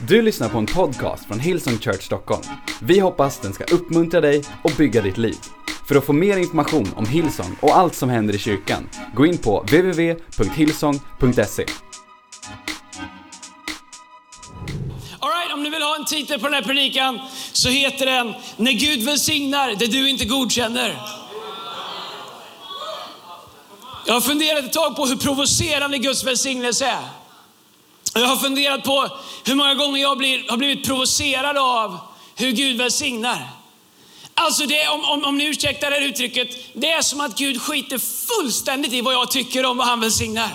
Du lyssnar på en podcast från Hillsong Church Stockholm. Vi hoppas den ska uppmuntra dig och bygga ditt liv. För att få mer information om Hillsong och allt som händer i kyrkan, gå in på www.hillsong.se. Alright, om du vill ha en titel på den här predikan så heter den När Gud välsignar det du inte godkänner. Jag har funderat ett tag på hur provocerande Guds välsignelse är. Jag har funderat på hur många gånger jag blir, har blivit provocerad av hur Gud välsignar. Alltså det, om, om, om ni ursäktar det här uttrycket, det är som att Gud skiter fullständigt i vad jag tycker om vad han välsignar.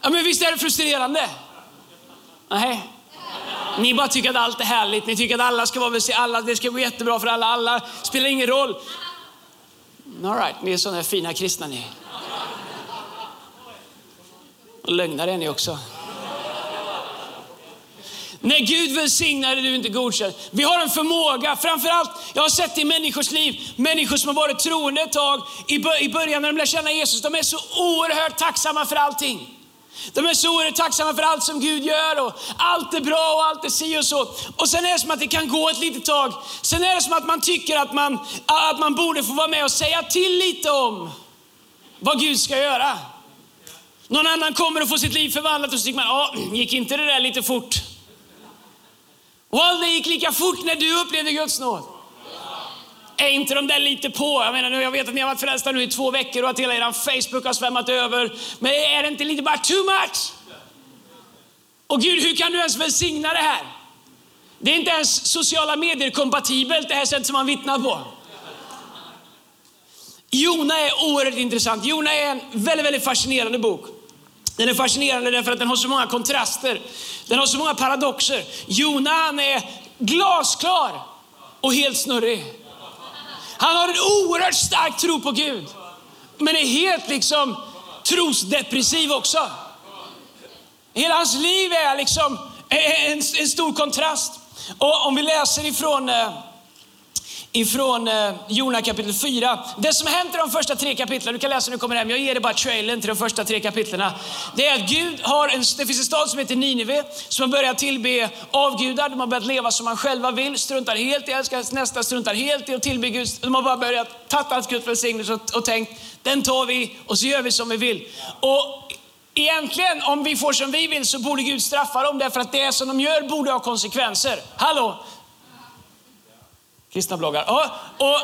Ja, men visst är det frustrerande? Nej. Ni bara tycker att allt är härligt, ni tycker att alla ska vara välsignade, det ska gå jättebra för alla, alla spelar ingen roll. All right, ni är sådana fina kristna ni. Och lögnare är ni också. När Gud välsignar är du inte godkänd. Vi har en förmåga, framförallt, jag har sett det i människors liv, människor som har varit troende ett tag, i början när de lär känna Jesus, de är så oerhört tacksamma för allting. De är så oerhört tacksamma för allt som Gud gör och allt är bra och allt är si och så. Och sen är det som att det kan gå ett litet tag. Sen är det som att man tycker att man, att man borde få vara med och säga till lite om vad Gud ska göra. Någon annan kommer och får sitt liv förvandlat och så tycker man, gick inte det där lite fort? Och aldrig gick lika fort när du upplevde Guds nåd. Är inte de där lite på? Jag, menar, nu, jag vet att ni har varit frälsta nu i två veckor och att hela er Facebook har svämmat över. Men är det inte lite bara too much? Och Gud, hur kan du ens välsigna det här? Det är inte ens sociala medier kompatibelt det här sättet som man vittnar på. Jona är oerhört intressant. Jona är en väldigt, väldigt fascinerande bok. Den är fascinerande därför att den har så många kontraster. Den har så många paradoxer. Jona han är glasklar och helt snurrig. Han har en oerhört stark tro på Gud. Men är helt liksom trosdepressiv också. Hela hans liv är liksom en, en stor kontrast. Och om vi läser ifrån eh, ifrån eh, Jona kapitel 4. Det som hänt i de första tre kapitlen, du kan läsa när du kommer hem, jag ger dig bara trailern till de första tre kapitlen. Det är att Gud har en, det finns en stad som heter Nineve som har börjat tillbe avgudar, de har börjat leva som man själva vill, struntar helt i älskar nästa, struntar helt i att tillbe Gud. De har bara börjat ta allt Guds välsignelse och, och tänkt, den tar vi och så gör vi som vi vill. Och Egentligen, om vi får som vi vill så borde Gud straffa dem därför att det som de gör borde ha konsekvenser. Hallå, Kristna bloggar. Ja, och,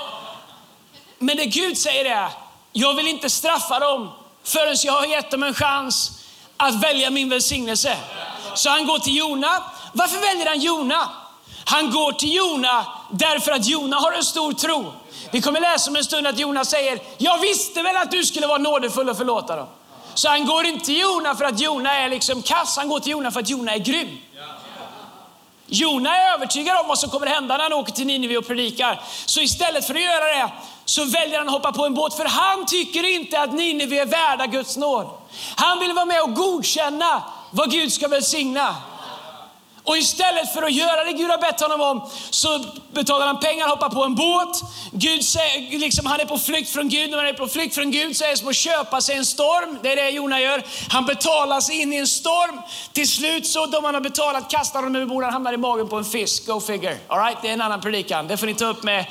men det Gud säger är, jag vill inte straffa dem förrän jag har gett dem en chans att välja min välsignelse. Så han går till Jona. Varför väljer han Jona? Han går till Jona därför att Jona har en stor tro. Vi kommer läsa om en stund att Jona säger, jag visste väl att du skulle vara nådefull och förlåta dem. Så han går inte till Jona för att Jona är liksom kass, han går till Jona för att Jona är grym. Jona är övertygad om vad som kommer hända när han åker till Nineve och predikar. Så istället för att göra det så väljer han att hoppa på en båt för han tycker inte att Nineve är värda Guds nåd. Han vill vara med och godkänna vad Gud ska välsigna. Och istället för att göra det Gud har bett honom om så betalar han pengar, hoppar på en båt. Gud säger, liksom, han är på flykt från Gud. När han är på flykt från Gud så är det som att köpa sig en storm. Det är det Jona gör. Han betalar sig in i en storm. Till slut så då man har betalat kastar honom över bord. Han hamnar i magen på en fisk. Go figure. All right, det är en annan predikan. Det får ni ta upp med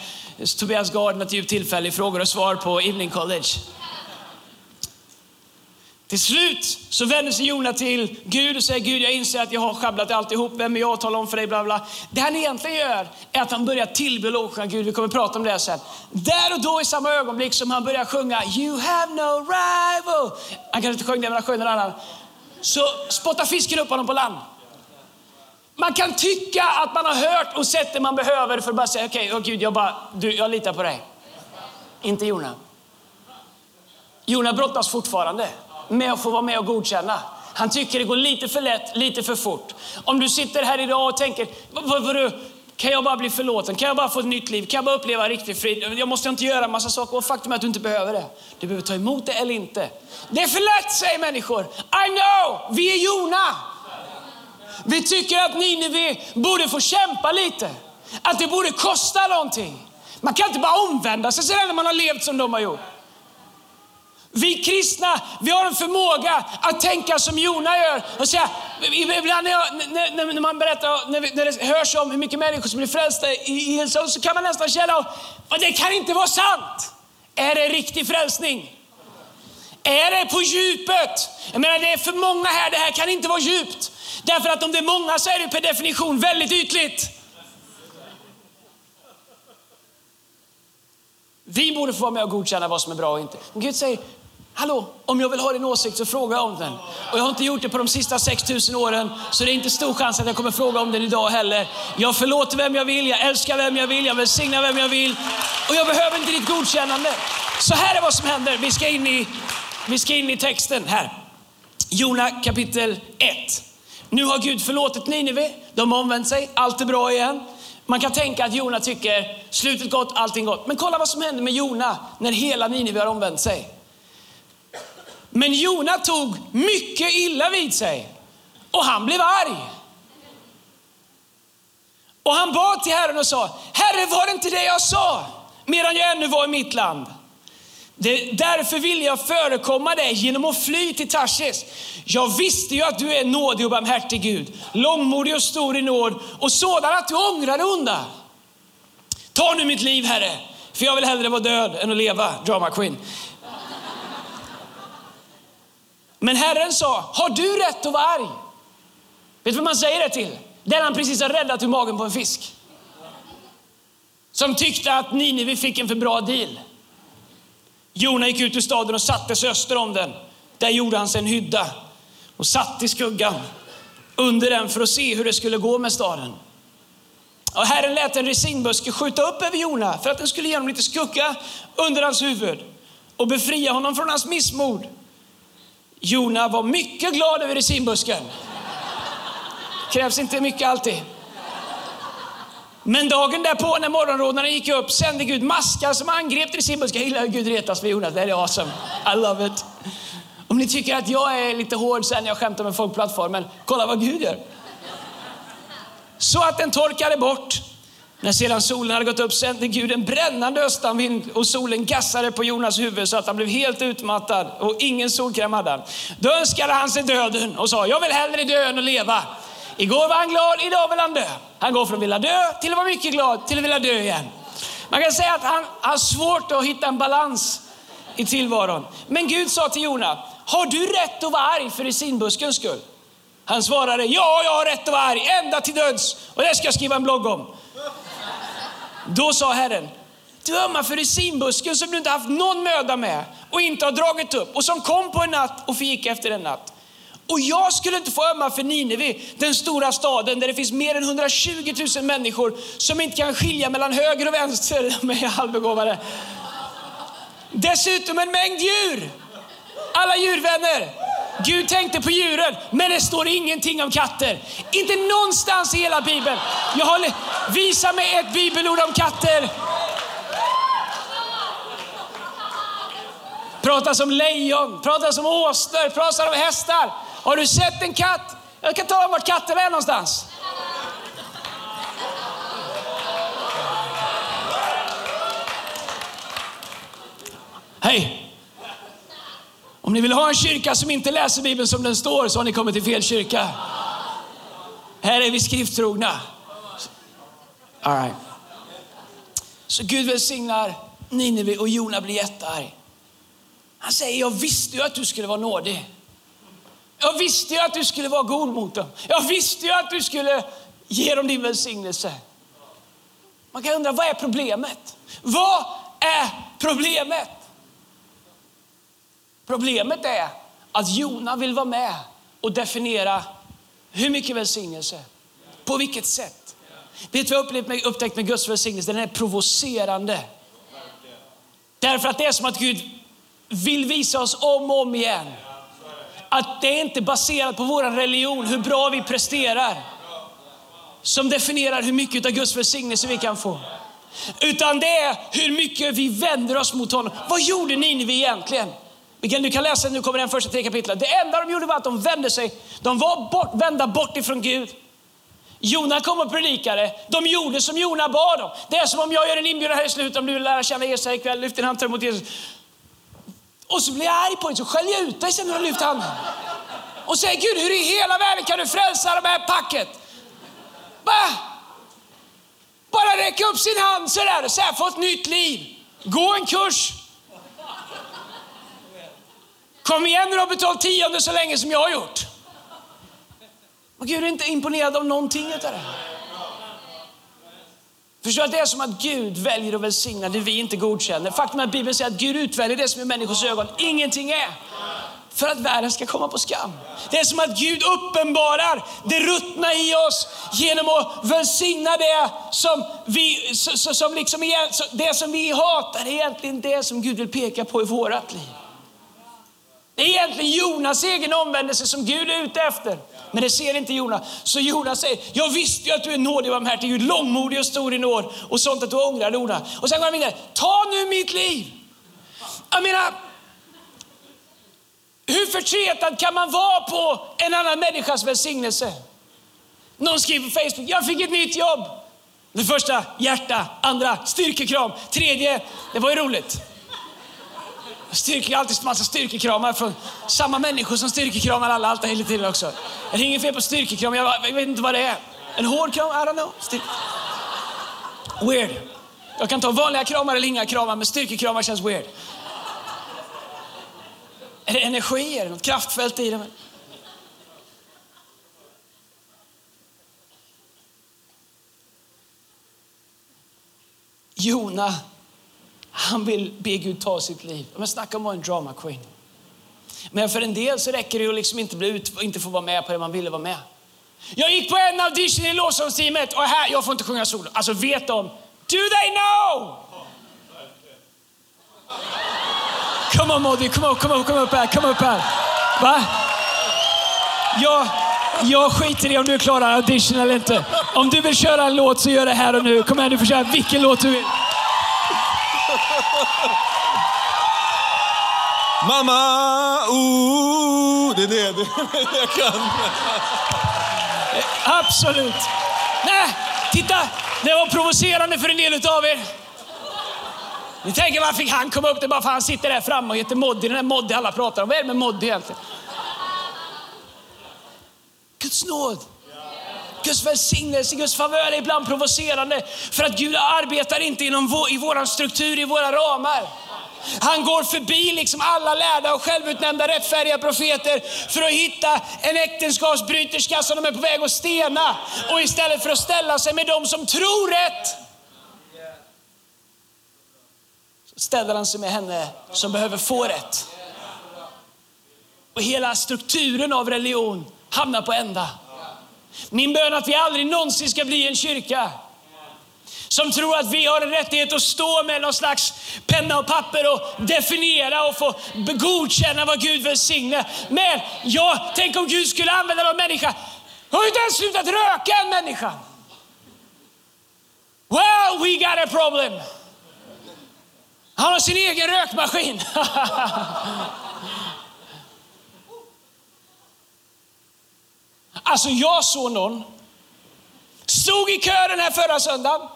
Tobias Garden ett djupt tillfälle i frågor och svar på Evening College. Till slut så vänder sig Jona till Gud och säger Gud jag inser att jag har sjabblat alltihop, vem är jag att tala om för dig? Bla bla. Det han egentligen gör är att han börjar tillbe Gud, vi kommer att prata om det sen. Där och då i samma ögonblick som han börjar sjunga You have no rival. Han kanske inte sjöng det men han sjöng någon annan. Så spottar fisken upp honom på land. Man kan tycka att man har hört och sett det man behöver för att bara säga okej, okay, oh Gud jag, bara, du, jag litar på dig. Inte Jona. Jona brottas fortfarande med att få vara med och godkänna. Han tycker det går lite för lätt, lite för fort. Om du sitter här idag och tänker, kan jag bara bli förlåten? Kan jag bara få ett nytt liv? Kan jag bara uppleva riktig frid? Jag måste inte göra massa saker. Och faktum är att du inte behöver det. Du behöver ta emot det eller inte. Det är för lätt, säger människor. I know, vi är Jona. Vi tycker att Nineve borde få kämpa lite. Att det borde kosta någonting. Man kan inte bara omvända sig när man har levt som de har gjort. Vi kristna, vi har en förmåga att tänka som Jona gör och säga, Ibland när, jag, när, när man berättar, när, när det hörs om hur mycket människor som blir frälsta i Hillsong så kan man nästan känna att det kan inte vara sant. Är det riktig frälsning? Är det på djupet? Jag menar, det är för många här, det här kan inte vara djupt. Därför att om det är många så är det per definition väldigt ytligt. Vi borde få vara med och godkänna vad som är bra och inte. Men Gud säger, hallå, om jag vill ha din åsikt så fråga om den. Och jag har inte gjort det på de sista 6000 åren, så det är inte stor chans att jag kommer fråga om den idag heller. Jag förlåter vem jag vill, jag älskar vem jag vill, jag välsignar vem jag vill. Och jag behöver inte ditt godkännande. Så här är vad som händer. Vi ska in i, vi ska in i texten här. Jona kapitel 1. Nu har Gud förlåtit Nineve, de har omvänt sig, allt är bra igen. Man kan tänka att Jona tycker slutet gott, allting gott. Men kolla vad som händer med Jona när hela Nineve har omvänt sig. Men Jona tog mycket illa vid sig och han blev arg. Och han bad till Herren och sa, Herre var det inte det jag sa medan jag ännu var i mitt land? Det, därför vill jag förekomma dig genom att fly till Tarsis. Jag visste ju att du är nådig och barmhärtig Gud, långmodig och stor i nåd och sådan att du ångrar det onda. Ta nu mitt liv Herre, för jag vill hellre vara död än att leva, drama queen. Men Herren sa, har du rätt att vara arg? Vet du vad man säger det till? Den han precis har räddat ur magen på en fisk. Som tyckte att Nineve fick en för bra deal. Jona gick ut ur staden och satte sig öster om den. Där gjorde han sig en hydda och satt i skuggan under den för att se hur det skulle gå med staden. Och Herren lät en resinbuske skjuta upp över Jona för att den skulle ge honom lite skugga under hans huvud och befria honom från hans missmod. Jona var mycket glad över resinbusken. Krävs inte mycket alltid. Men dagen därpå när morgonrådnaden gick upp sände Gud maskar som angrep resinbusken. Jag gillar hur Gud retas för Jonas. Det är awesome. I love it. Om ni tycker att jag är lite hård sen när jag skämtar med folkplattformen, kolla vad Gud gör. Så att den torkade bort. När sedan solen hade gått upp sände Gud en brännande östanvind och solen gassade på Jonas huvud så att han blev helt utmattad och ingen solkräm hade han. Då önskade han sig döden och sa, jag vill hellre dö än att leva. Igår var han glad, idag vill han dö. Han går från att vilja dö till att vara mycket glad till att vilja dö igen. Man kan säga att han har svårt att hitta en balans i tillvaron. Men Gud sa till Jona, har du rätt att vara arg för resinbuskens skull? Han svarade, ja, jag har rätt att vara arg, ända till döds. Och det ska jag skriva en blogg om. Då sa Herren, du ömmar för resinbusken som du inte haft någon möda med och inte har dragit upp och som kom på en natt och fick efter en natt. Och jag skulle inte få ömma för Nineve, den stora staden där det finns mer än 120 000 människor som inte kan skilja mellan höger och vänster. De är halvbegåvade. Dessutom en mängd djur. Alla djurvänner. Gud tänkte på djuren, men det står ingenting om katter. Inte någonstans i hela Bibeln. Jag har, visa mig ett bibelord om katter. Pratas om lejon, pratas om åsnor, pratas om hästar. Har du sett en katt? Jag kan tala om vart katten är någonstans. Hej! Om ni vill ha en kyrka som inte läser Bibeln som den står så har ni kommit till fel kyrka. Här är vi skrifttrogna. All right. Så Gud välsignar Nineve och Jona blir jättearg. Han säger, jag visste ju att du skulle vara nådig. Jag visste ju att du skulle vara god mot dem. Jag visste ju att du skulle ge dem din välsignelse. Man kan undra, vad är problemet? Vad är problemet? Problemet är att Jona vill vara med och definiera hur mycket välsignelse, på vilket sätt. Vet du vad jag upptäckt med Guds välsignelse? Den är provocerande. Därför att det är som att Gud vill visa oss om och om igen att det är inte baserat på vår religion, hur bra vi presterar, som definierar hur mycket av Guds välsignelse vi kan få. Utan det är hur mycket vi vänder oss mot honom. Vad gjorde ni egentligen? Du kan läsa, nu kommer den första tre kapitlen. Det enda de gjorde var att de vände sig, de var bort, vända bort ifrån Gud. Jona kom och predikade. De gjorde som Jona bad dem. Det är som om jag gör en inbjudan här i slutet om du vill lära känna Jesus här ikväll. Lyft din hand och mot Jesus. Och så blir jag arg på dig, så skäller jag ut dig sen när du har lyft handen. och säger Gud, hur i hela världen kan du frälsa de här packet? Va? Bara räcka upp sin hand sådär och säga, få ett nytt liv. Gå en kurs. Kom igen nu och betalat tionde så länge som jag har gjort. Och Gud är inte imponerad av någonting av det. Förstår att det är som att Gud väljer att välsigna det vi inte godkänner. Faktum är att Bibeln säger att Gud utväljer det som i människors ögon ingenting är. För att världen ska komma på skam. Det är som att Gud uppenbarar det ruttna i oss genom att välsigna det som vi, som liksom, det som vi hatar. är egentligen det som Gud vill peka på i vårt liv. Det är egentligen Jonas egen omvändelse som Gud är ute efter. Men det ser inte Jonas. Så Jonas säger, jag visste ju att du är nådig och barmhärtig, Gud, långmodig och stor i nåd och sånt att du ångrar Jonas. Och sen går han vidare, ta nu mitt liv. Jag menar, hur förtretad kan man vara på en annan människas välsignelse? Någon skriver på Facebook, jag fick ett nytt jobb. Det första, hjärta. Andra, styrkekram. Tredje, det var ju roligt. Styrke, alltid massa styrkekramar från samma människor som styrkekramar alla allt hela tiden också. Det är inget fel på styrkekram, jag, jag, vet inte vad det är. En hård kram? I don't know. Styr weird. Jag kan ta vanliga kramar eller inga kramar, men styrkekramar känns weird. Är det energi? Är det något kraftfält i det? Jona han vill be Gud ta sitt liv. Men snacka om att vara en drama queen. Men för en del så räcker det att liksom inte, bli ut, inte få vara med på det man ville vara med. Jag gick på en audition i lovsångsteamet och här, jag får inte sjunga solo. Alltså vet de? Do they know? Come on Modi, kom, kom, kom upp här, kom upp här. Va? Jag, jag skiter i om du klarar audition eller inte. Om du vill köra en låt så gör det här och nu. Kom igen, du får köra vilken låt du vill. Mamma, ooh. det är det, det är det jag kan. Eh, absolut. Nej, titta, det var provocerande för en del av er. Ni tänker varför fick han komma upp? Det bara för han sitter där framme och heter Moddy, den där Moddy alla pratar om. Vad är det med Moddy egentligen? Guds nåd. Guds välsignelse, Guds favör är ibland provocerande för att Gud arbetar inte inom vår, i vår struktur, i våra ramar. Han går förbi liksom alla lärda och självutnämnda rättfärdiga profeter för att hitta en äktenskapsbryterska som de är på väg att stena. Och istället för att ställa sig med dem som tror rätt, ställer han sig med henne som behöver få rätt. Och hela strukturen av religion hamnar på ända. Min bön är att vi aldrig någonsin ska bli en kyrka som tror att vi har en rättighet att stå med någon slags penna och papper och definiera och få godkänna vad Gud välsignar. Men ja, tänk om Gud skulle använda någon människa. Har inte ens slutat röka en människa. Well, we got a problem. Han har sin egen rökmaskin. Alltså jag såg någon, stod i kö den här förra söndagen.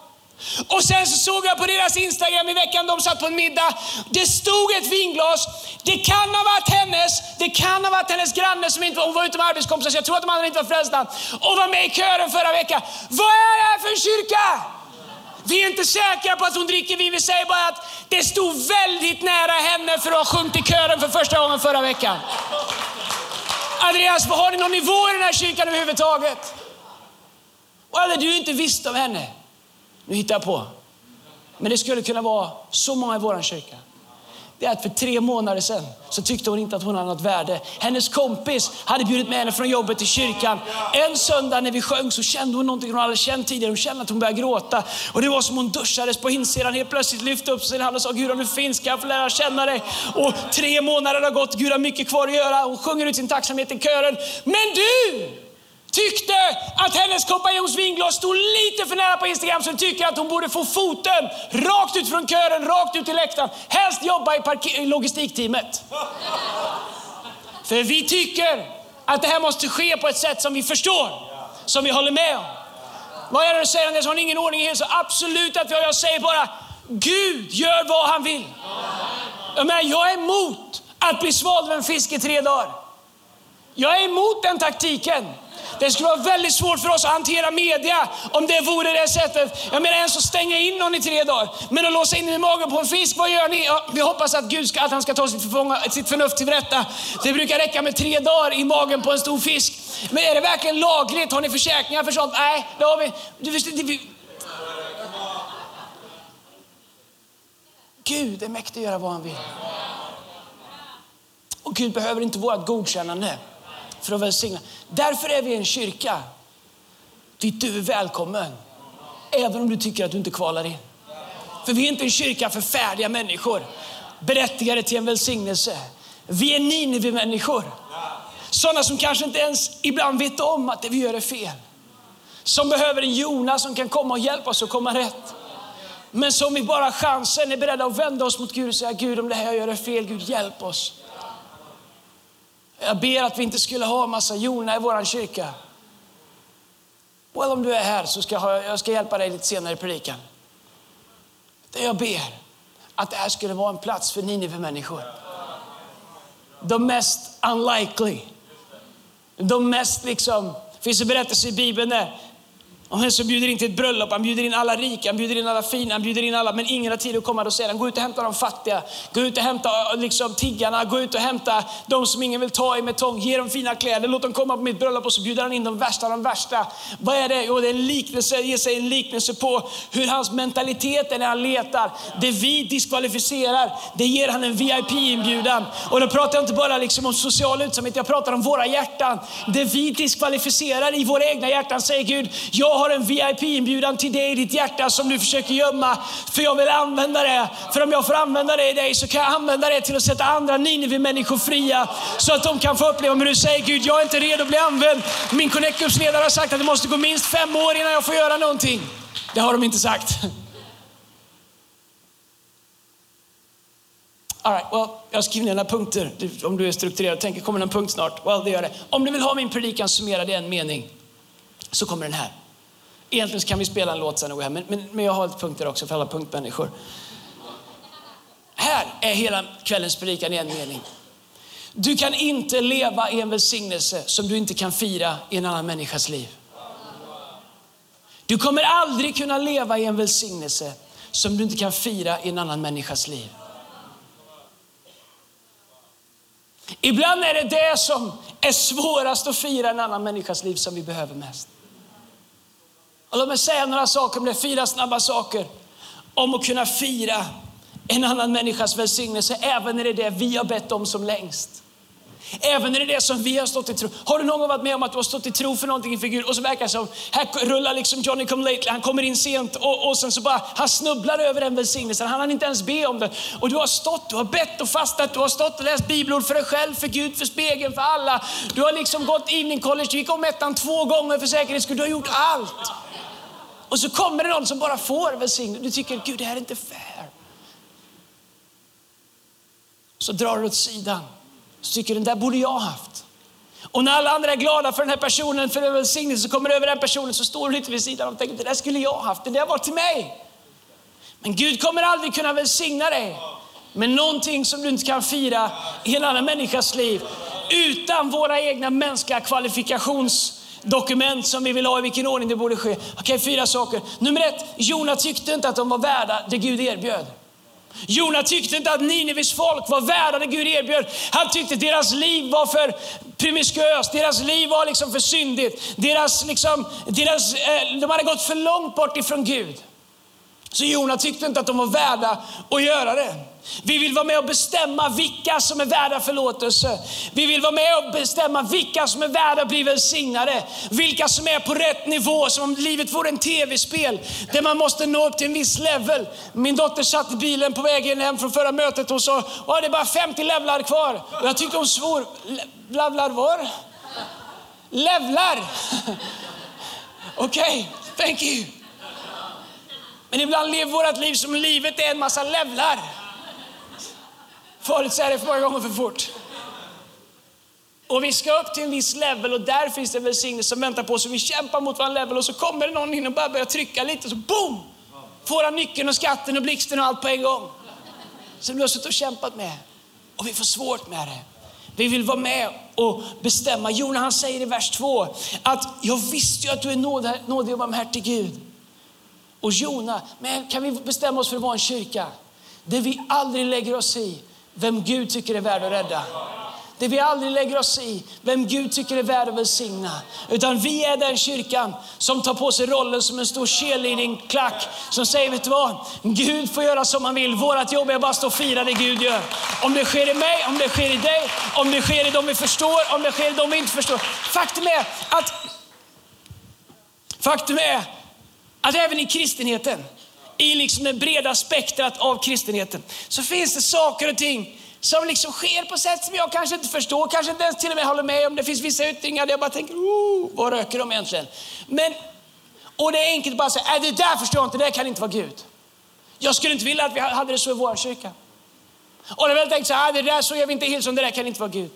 Och sen så såg jag på deras Instagram i veckan, de satt på en middag. Det stod ett vinglas. Det kan ha varit hennes, det kan ha varit hennes granne som inte var, hon var ute med arbetskompisar, så jag tror att de andra inte var frälsta. Och var med i kören förra veckan. Vad är det här för kyrka? Vi är inte säkra på att hon dricker vin, vi säger bara att det stod väldigt nära henne för att ha sjungit i kören för första gången förra veckan. Andreas, har ni någon nivå i den här kyrkan överhuvudtaget? Och alla, du inte visste om henne. Nu hittar jag på. Men det skulle kunna vara så många i vår kyrka. Det är att för tre månader sedan så tyckte hon inte att hon hade något värde. Hennes kompis hade bjudit med henne från jobbet till kyrkan. En söndag när vi sjöng så kände hon någonting hon aldrig känt tidigare. Hon kände att hon började gråta. Och det var som hon duschades på insidan. Helt plötsligt lyfte upp sin hand och sa, Gud om du finns kan jag få lära känna dig. Och tre månader har gått, Gud har mycket kvar att göra. Hon sjunger ut sin tacksamhet i kören. Men du! Tyckte att hennes kompanjons vinglas stod lite för nära på Instagram så tycker att hon borde få foten rakt ut från kören, rakt ut till läktaren. Helst jobba i logistikteamet. För vi tycker att det här måste ske på ett sätt som vi förstår, som vi håller med om. Vad är det du säger Anders? Har ni ingen ordning i huset? Absolut att vi har. Jag säger bara, Gud gör vad han vill. Jag, menar, jag är emot att bli svald med en fisk i tre dagar. Jag är emot den taktiken. Det skulle vara väldigt svårt för oss att hantera media om det vore det sättet. Jag menar ens att stänga in någon i tre dagar. Men att låsa in i magen på en fisk, vad gör ni? Ja, vi hoppas att Gud ska, att han ska ta sitt, förfånga, sitt förnuft till rätta. Det brukar räcka med tre dagar i magen på en stor fisk. Men är det verkligen lagligt? Har ni försäkringar för sånt? Nej, det har vi. Du, det, det, Gud är mäktig att göra vad han vill. Och Gud behöver inte vårt godkännande för att välsigna. Därför är vi en kyrka dit du är välkommen. Även om du tycker att du inte kvalar in. För vi är inte en kyrka för färdiga människor, berättigade till en välsignelse. Vi är Nineve-människor. Sådana som kanske inte ens ibland vet om att det vi gör är fel. Som behöver en Jonas som kan komma och hjälpa oss att komma rätt. Men som vi bara chansen är beredda att vända oss mot Gud och säga Gud om det här jag gör är fel, Gud hjälp oss. Jag ber att vi inte skulle ha en massa Jona i vår kyrka. Well, om du är här så ska jag, jag ska hjälpa dig lite senare i predikan. Det jag ber att det här skulle vara en plats för Nineve-människor. De mest unlikely. De mest liksom, det finns en berättelse i Bibeln där och han så bjuder in till ett bröllop, han bjuder in alla rika, han bjuder in alla fina, han bjuder in alla, men ingen har tid att komma. Då säger han, gå ut och hämta de fattiga, gå ut och hämta eh, liksom, tiggarna, gå ut och hämta de som ingen vill ta i med tång, ge dem fina kläder, låt dem komma på mitt bröllop och så bjuder han in de värsta de värsta. Vad är det? Jo, det är en liknelse, ger sig en liknelse på hur hans mentalitet är när han letar. Det vi diskvalificerar, det ger han en VIP-inbjudan. Och då pratar jag inte bara liksom om social utsamhet, jag pratar om våra hjärtan. Det vi diskvalificerar i våra egna hjärtan säger Gud, jag har en VIP-inbjudan till dig i ditt hjärta som du försöker gömma. För jag vill använda det. För om jag får använda det i dig så kan jag använda det till att sätta andra Nineve-människor fria. Så att de kan få uppleva, men du säger Gud, jag är inte redo att bli använd. Min Connect Groups ledare har sagt att det måste gå minst fem år innan jag får göra någonting. Det har de inte sagt. All right, well, jag skriver ner några punkter. Om du är strukturerad och tänker, kommer en punkt snart? Well, det gör det. Om du vill ha min predikan summerad i en mening, så kommer den här. Egentligen kan vi spela en låt sen och gå hem, men, men, men jag har ett punkter också för alla punktmänniskor. Här är hela kvällens predikan i en mening. Du kan inte leva i en välsignelse som du inte kan fira i en annan människas liv. Du kommer aldrig kunna leva i en välsignelse som du inte kan fira i en annan människas liv. Ibland är det det som är svårast att fira i en annan människas liv som vi behöver mest. Och låt mig säga några saker om det, fyra snabba saker. Om att kunna fira en annan människas välsignelse, även när det är det vi har bett om som längst. Även när det är det som vi har stått i tro. Har du någon gång varit med om att du har stått i tro för någonting inför Gud och så verkar det som, här rullar liksom Johnny come lately, han kommer in sent och, och sen så bara, han snubblar över den välsignelsen, han hann inte ens be om det. Och du har stått, du har bett och fastat, du har stått och läst bibelord för dig själv, för Gud, för spegeln, för alla. Du har liksom gått in i college, du gick om ettan två gånger för säkerhets skull, du har gjort allt. Och så kommer det någon som bara får välsignelse. Du tycker, Gud det här är inte fair. Så drar du åt sidan. Så tycker den där borde jag haft. Och när alla andra är glada för den här personen, för välsignelse, så kommer du över den personen så står du lite vid sidan och tänker, det där skulle jag haft, det där var till mig. Men Gud kommer aldrig kunna välsigna dig med någonting som du inte kan fira i en annan människas liv utan våra egna mänskliga kvalifikations dokument som vi vill ha i vilken ordning det borde ske. Okej, okay, fyra saker. Nummer ett, Jona tyckte inte att de var värda det Gud erbjöd. Jona tyckte inte att Nineves folk var värda det Gud erbjöd. Han tyckte att deras liv var för promiskuöst, deras liv var liksom för syndigt. Deras, liksom, deras, eh, de hade gått för långt bort ifrån Gud. Så Jona tyckte inte att de var värda att göra det. Vi vill vara med och bestämma vilka som är värda förlåtelse. Vi vill vara med och bestämma vilka som är värda att bli välsignade. Vilka som är på rätt nivå, som om livet vore en tv-spel där man måste nå upp till en viss level. Min dotter satt i bilen på vägen hem från förra mötet och sa, att det är bara 50 levlar kvar. Och jag tyckte hon svor. Levlar var? Levlar? Okej, okay, thank you. Men ibland lever vårt liv som livet är en massa levlar. Förut säger det för många gånger för fort. Och vi ska upp till en viss level och där finns det välsignelse som väntar på oss. vi kämpar mot vår level och så kommer det någon in och bara börjar trycka lite så boom! Får han nyckeln och skatten och blixten och allt på en gång. Som du har suttit och kämpat med. Och vi får svårt med det. Vi vill vara med och bestämma. Jona han säger i vers 2 att jag visste ju att du är nådig och barmhärtig Gud. Och Jona, men kan vi bestämma oss för att vara en kyrka Det vi aldrig lägger oss i vem Gud tycker är värd att rädda? Det vi aldrig lägger oss i vem Gud tycker är värd att välsigna. Utan vi är den kyrkan som tar på sig rollen som en stor cheerleading-klack som säger, vet du vad? Gud får göra som han vill. Vårt jobb är bara att stå och fira det Gud gör. Om det sker i mig, om det sker i dig, om det sker i dem vi förstår, om det sker i dem vi inte förstår. Faktum är att, faktum är att även i kristenheten, i liksom det breda spektrat av kristenheten, så finns det saker och ting som liksom sker på sätt som jag kanske inte förstår, kanske inte ens till och med håller med om. Det finns vissa yttringar där jag bara tänker, oh, vad röker de egentligen? Men, och det är enkelt att bara säga, äh, det där förstår jag inte, det kan inte vara Gud. Jag skulle inte vilja att vi hade det så i vår kyrka. Och när jag tänkt så här, äh, det där så gör vi inte Hillsong, det där kan inte vara Gud.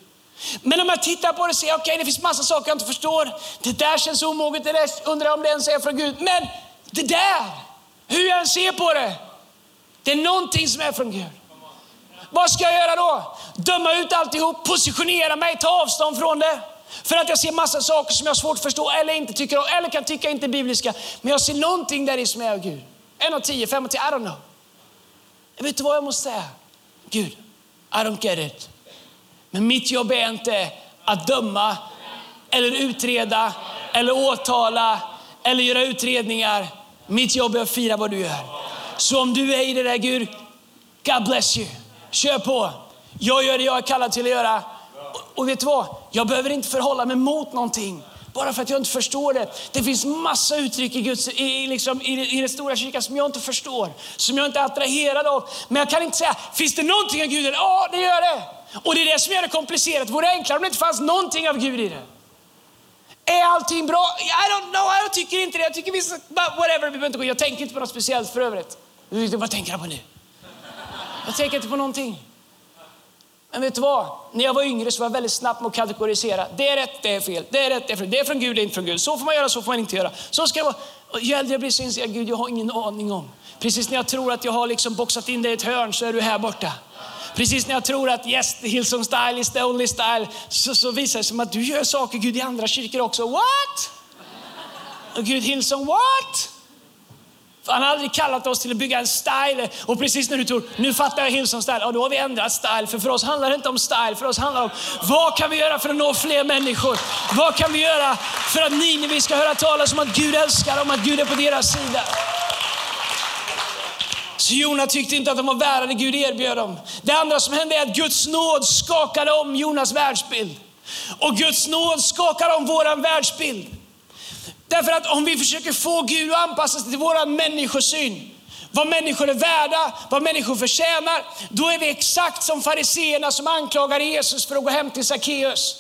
Men om jag tittar på det och ser, okej okay, det finns massa saker jag inte förstår. Det där känns omoget, det där undrar jag om det ens är från Gud. Men det där, hur jag än ser på det, det är någonting som är från Gud. Vad ska jag göra då? Döma ut alltihop, positionera mig, ta avstånd från det. För att jag ser massa saker som jag har svårt att förstå eller inte tycker om, eller kan tycka inte är bibliska. Men jag ser någonting där i som är av Gud. En av tio, fem av tio, I don't know. Jag vet du vad jag måste säga? Gud, I don't get it. Men mitt jobb är inte att döma eller utreda eller åtala eller göra utredningar. Mitt jobb är att fira vad du gör. Så om du är i det där Gud, God bless you. Kör på. Jag gör det jag är kallad till att göra. Och och vet du vad? Jag behöver inte förhålla mig mot någonting bara för att jag inte förstår det. Det finns massa uttryck i, Guds, i, liksom, i, i den stora kyrkan som jag inte förstår, som jag inte är attraherad av. Men jag kan inte säga, finns det någonting av Gud i det? Ja, det gör det. Och det är det som gör det komplicerat. Det vore enklare om det inte fanns någonting av Gud i det. Är allting bra? I don't know, jag tycker inte det. Jag tycker vissa, whatever, vi behöver inte gå. Jag tänker inte på något speciellt för övrigt. Vad tänker han på nu? Jag tänker inte på någonting. Men vet du vad? När jag var yngre så var jag väldigt snabb med att kategorisera. Det är rätt, det är fel. Det är rätt, det är fel. Det är från Gud, det är inte från Gud. Så får man göra, så får man inte göra. Så ska det vara. Och ju äldre jag blir så inser jag, Gud, jag har ingen aning om. Precis när jag tror att jag har liksom boxat in dig i ett hörn så är du här borta. Precis när jag tror att yes, the Hillsong style is the only style, så, så visar det sig att du gör saker Gud i andra kyrkor också. What? Och Gud, Hillsong, what? Han har aldrig kallat oss till att bygga en style. Och precis när du tror, nu fattar jag Hillsong style, ja, då har vi ändrat style. För för oss handlar det inte om style, för oss handlar det om vad kan vi göra för att nå fler människor? Vad kan vi göra för att ni, när vi ska höra talas om att Gud älskar dem, att Gud är på deras sida? Så Jona tyckte inte att de var värda det Gud erbjöd dem. Det andra som hände är att Guds nåd skakade om Jonas världsbild. Och Guds nåd skakar om vår världsbild. Därför att om vi försöker få Gud att anpassa sig till vår människosyn, vad människor är värda, vad människor förtjänar, då är vi exakt som fariseerna som anklagar Jesus för att gå hem till Sackeus.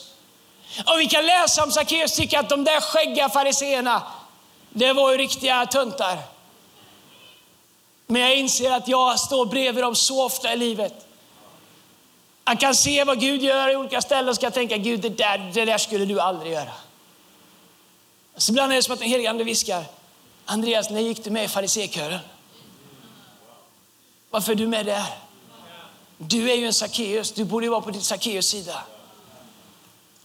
Och vi kan läsa om Sackeus tycker att de där skäggiga fariseerna, det var ju riktiga töntar. Men jag inser att jag står bredvid dem så ofta i livet. Han kan se vad Gud gör i olika ställen och ska tänka, Gud det där, det där skulle du aldrig göra. Så ibland är det som att den helige Ande viskar, Andreas, när gick du med i farisékören? Varför är du med där? Du är ju en Sackeus, du borde vara på din Sackeus sida.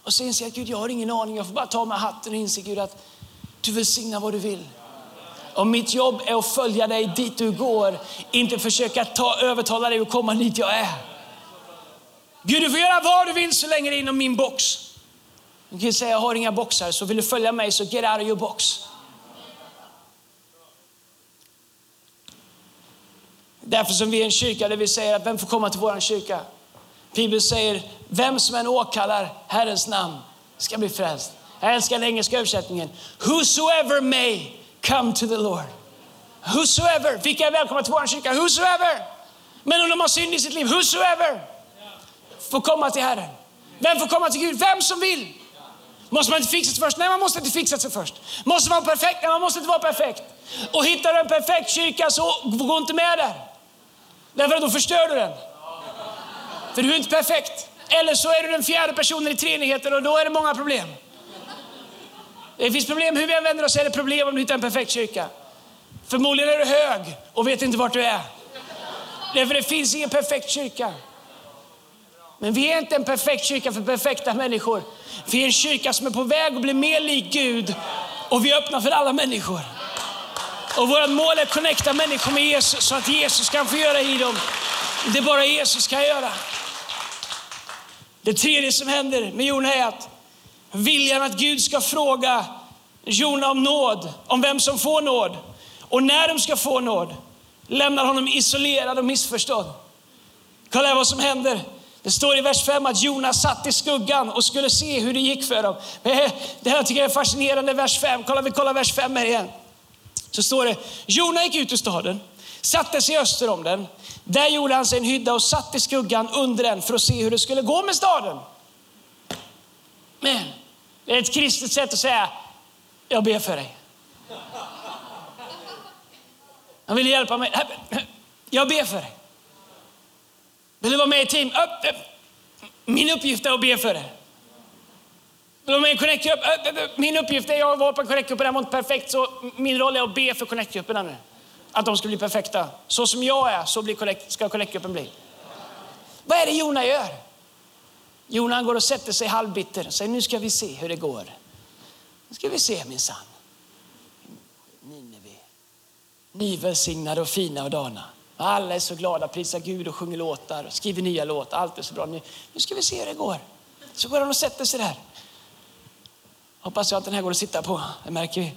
Och så inser jag att Gud, jag har ingen aning, jag får bara ta med hatten och inse Gud att du välsignar vad du vill. Och mitt jobb är att följa dig dit du går, inte försöka ta, övertala dig att komma dit jag är. Gud, du får göra vad du vill så länge det är inom min box. Du kan säga, jag har inga boxar, så vill du följa mig så get out of your box. Därför som vi är en kyrka där vi säger att vem får komma till vår kyrka? Bibeln säger, vem som än åkallar Herrens namn ska bli frälst. Jag älskar den engelska översättningen. Whosoever may come to the Lord. Whosoever, vilka är välkomna till vår kyrka? Whosoever. Men om de har synd i sitt liv, whosoever får komma till Herren. Vem får komma till Gud? Vem som vill. Måste man inte fixa sig först? Nej, man måste inte fixa sig först. Måste man vara perfekt? Nej, man måste inte vara perfekt. Och hittar du en perfekt kyrka så gå inte med där. Därför att då förstör du den. För du är inte perfekt. Eller så är du den fjärde personen i treenigheten och då är det många problem. Det finns problem hur vi än vänder oss är det problem om du hittar en perfekt kyrka. Förmodligen är du hög och vet inte vart du är. Därför det finns ingen perfekt kyrka. Men vi är inte en perfekt kyrka för perfekta människor. Vi är en kyrka som är på väg att bli mer lik Gud och vi öppnar för alla människor. Och vårt mål är att connecta människor med Jesus så att Jesus kan få göra i dem det bara Jesus kan göra. Det tredje som händer med Jona är att viljan att Gud ska fråga Jona om nåd, om vem som får nåd och när de ska få nåd, lämnar honom isolerad och missförstådd. Kolla här vad som händer. Det står i vers 5 att Jonas satt i skuggan och skulle se hur det gick för dem. Det här tycker jag är fascinerande, vers 5. Kolla, vi kollar vers 5 här igen. Så står det, Jona gick ut ur staden, satte sig öster om den. Där gjorde han sig en hydda och satt i skuggan under den för att se hur det skulle gå med staden. Men det är ett kristet sätt att säga, jag ber för dig. Han vill hjälpa mig. Jag ber för dig. Vill du vara med i team? Min uppgift är att be för dig. Vill du vara med i Connect-grupp? Min uppgift är att vara på Connect-gruppen, den var inte perfekt, så min roll är att be för Connect-grupperna nu. Att de ska bli perfekta. Så som jag är, så blir connect, ska Connect-gruppen bli. Vad är det Jona gör? Jona går och sätter sig halvbitter och säger, nu ska vi se hur det går. Nu ska vi se minsann. Nineve. Ni välsignade och fina och dana. Alla är så glada, prisar Gud och sjunger låtar och skriver nya låtar. Allt är så bra. Nu, nu ska vi se hur det går. Så går han och sätter sig där. Hoppas jag att den här går att sitta på. Det märker vi.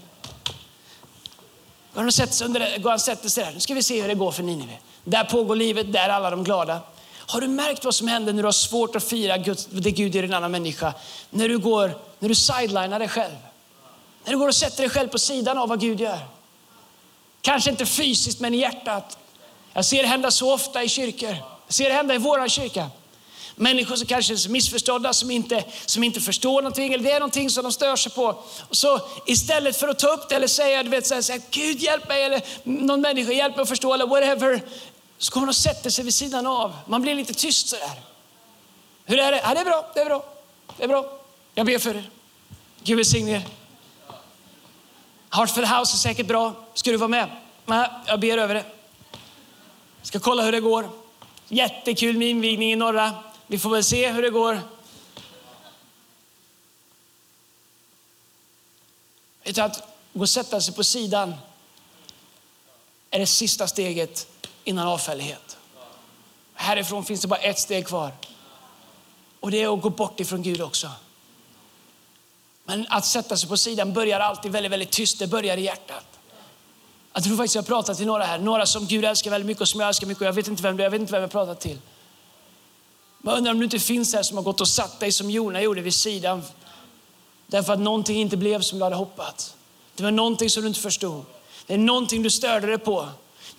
Går han, och sätter sig under, går han sätter sig där. Nu ska vi se hur det går för Nineve. Där pågår livet, där är alla de glada. Har du märkt vad som händer när du har svårt att fira Gud, det Gud gör en annan människa? När du, går, när du sidelinar dig själv. När du går och sätter dig själv på sidan av vad Gud gör. Kanske inte fysiskt, men i hjärtat. Jag ser det hända så ofta i kyrkor. Jag ser det hända i vår kyrka. Människor som kanske är missförstådda, som inte, som inte förstår någonting, eller det är någonting som de stör sig på. Och så istället för att ta upp det eller säga, du vet, så här, så här, Gud hjälp mig, eller någon människa hjälp mig att förstå, eller whatever. Så kommer de och sätter sig vid sidan av. Man blir lite tyst sådär. Hur är det? Ja, det är bra, det är bra, det är bra. Jag ber för er. Gud välsigne er. Heart House är säkert bra. Ska du vara med? Nej, jag ber över det. Ska kolla hur det går. Jättekul med invigning i norra. Vi får väl se hur det går. Vet att gå och sätta sig på sidan är det sista steget innan avfällighet. Härifrån finns det bara ett steg kvar. Och det är att gå bort ifrån Gud också. Men att sätta sig på sidan börjar alltid väldigt, väldigt tyst. Det börjar i hjärtat. Jag tror faktiskt jag har pratat till några här, några som Gud älskar väldigt mycket och som jag älskar mycket. Och Jag vet inte vem du är, jag vet inte vem jag pratat till. Men Jag undrar om du inte finns här som har gått och satt dig som Jona gjorde vid sidan. Därför att någonting inte blev som du hade hoppats. Det var någonting som du inte förstod. Det är någonting du störde dig på.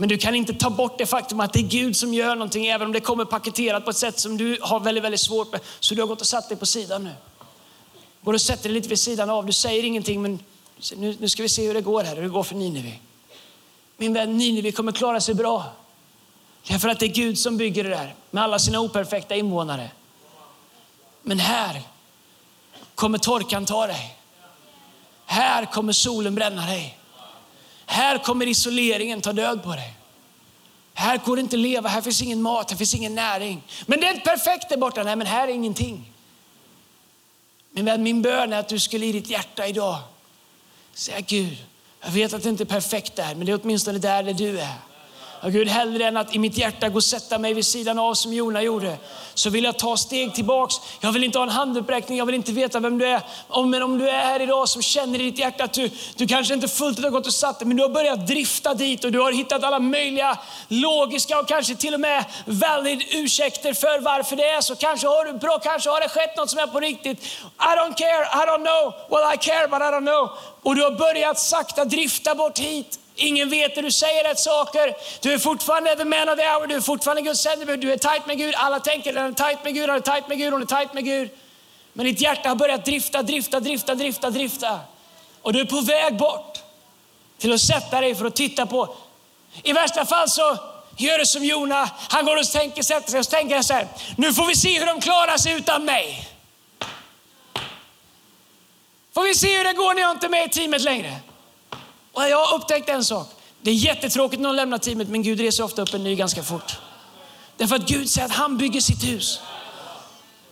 Men du kan inte ta bort det faktum att det är Gud som gör någonting, även om det kommer paketerat på ett sätt som du har väldigt, väldigt svårt med. Så du har gått och satt dig på sidan nu. Går och sätter dig lite vid sidan av. Du säger ingenting, men nu, nu ska vi se hur det går här, hur det går för Nineve. Min vän, Nineve kommer klara sig bra. Därför att det är Gud som bygger det där med alla sina operfekta invånare. Men här kommer torkan ta dig. Här kommer solen bränna dig. Här kommer isoleringen ta död på dig. Här går det inte att leva, här finns ingen mat, här finns ingen näring. Men det är inte perfekt där borta, nej men här är ingenting. Min vän, min bön är att du skulle i ditt hjärta idag säga Gud, jag vet att det inte är perfekt där, men det är åtminstone där, där du är. Gud, hellre än att i mitt hjärta gå och sätta mig vid sidan av som Jona gjorde, så vill jag ta steg tillbaks. Jag vill inte ha en handuppräckning, jag vill inte veta vem du är. Men om du är här idag som känner i ditt hjärta att du, du kanske inte fullt ut har gått och satt dig, men du har börjat drifta dit och du har hittat alla möjliga logiska och kanske till och med valid ursäkter för varför det är så. Kanske har du bra, kanske har det skett något som är på riktigt. I don't care, I don't know. Well I care but I don't know. Och du har börjat sakta drifta bort hit. Ingen vet det, du säger rätt saker. Du är fortfarande the man of the hour, du är fortfarande Guds sändebud, du är tajt med Gud. Alla tänker att är tajt med Gud, han är tajt med Gud, hon är tajt med Gud. Men ditt hjärta har börjat drifta, drifta, drifta, drifta, drifta. Och du är på väg bort till att sätta dig för att titta på. I värsta fall så gör du som Jona, han går och tänker, sätter sig och tänker så här, nu får vi se hur de klarar sig utan mig. Får vi se hur det går när jag inte är med i teamet längre. Och jag har upptäckt en sak. Det är jättetråkigt när de lämnar teamet, men Gud reser ofta upp en ny ganska fort. Därför att Gud säger att han bygger sitt hus.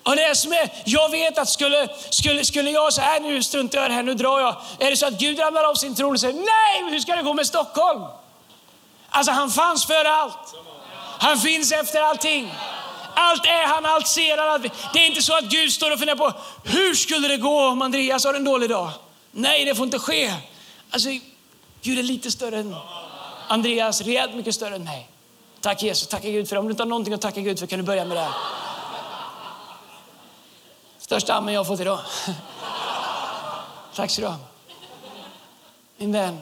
Och det är som är, jag vet att skulle, skulle, skulle jag säga, här nu struntar jag i det här, nu drar jag. Är det så att Gud ramlar av sin tron och säger, nej, hur ska det gå med Stockholm? Alltså han fanns före allt. Han finns efter allting. Allt är han, allt ser han. Allt. Det är inte så att Gud står och funderar på, hur skulle det gå om Andreas har en dålig dag? Nej, det får inte ske. Alltså, Gud är lite större än Andreas, rejält mycket större än mig. Tack Jesus, tacka Gud för det. Om du inte har någonting att tacka Gud för kan du börja med det här. Största amen jag har fått idag. Tack så du ha. Min vän,